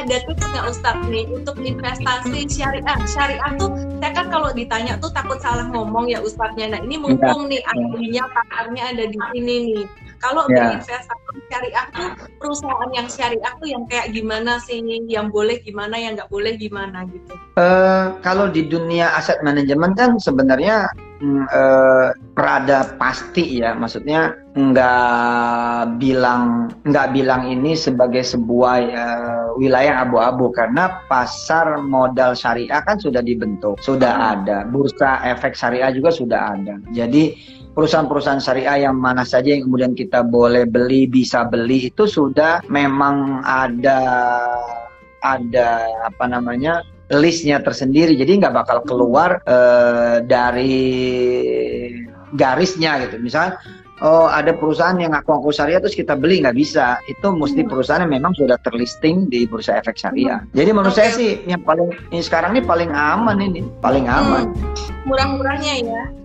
ada tips nggak Ustadz nih untuk investasi syariah? Syariah tuh saya kan kalau ditanya tuh takut salah ngomong ya Ustadznya. Nah ini mumpung nih ahlinya, pakarnya ada di sini nih. Kalau ya. berinvestasi syariah tuh perusahaan yang syariah tuh yang kayak gimana sih? Yang boleh gimana, yang nggak boleh gimana gitu? Uh, kalau di dunia aset manajemen kan sebenarnya uh, rada pasti ya, maksudnya nggak bilang nggak bilang ini sebagai sebuah uh, wilayah abu-abu karena pasar modal syariah kan sudah dibentuk, sudah hmm. ada bursa efek syariah juga sudah ada. Jadi perusahaan-perusahaan syariah yang mana saja yang kemudian kita boleh beli bisa beli itu sudah memang ada ada apa namanya listnya tersendiri. Jadi nggak bakal keluar uh, dari garisnya gitu. Misalnya oh ada perusahaan yang ngaku-ngaku syariah terus kita beli nggak bisa. Itu mesti hmm. perusahaan yang memang sudah terlisting di bursa efek syariah. Hmm. jadi menurut saya sih yang paling ini sekarang ini paling aman ini. Paling aman. Murah-murahnya ya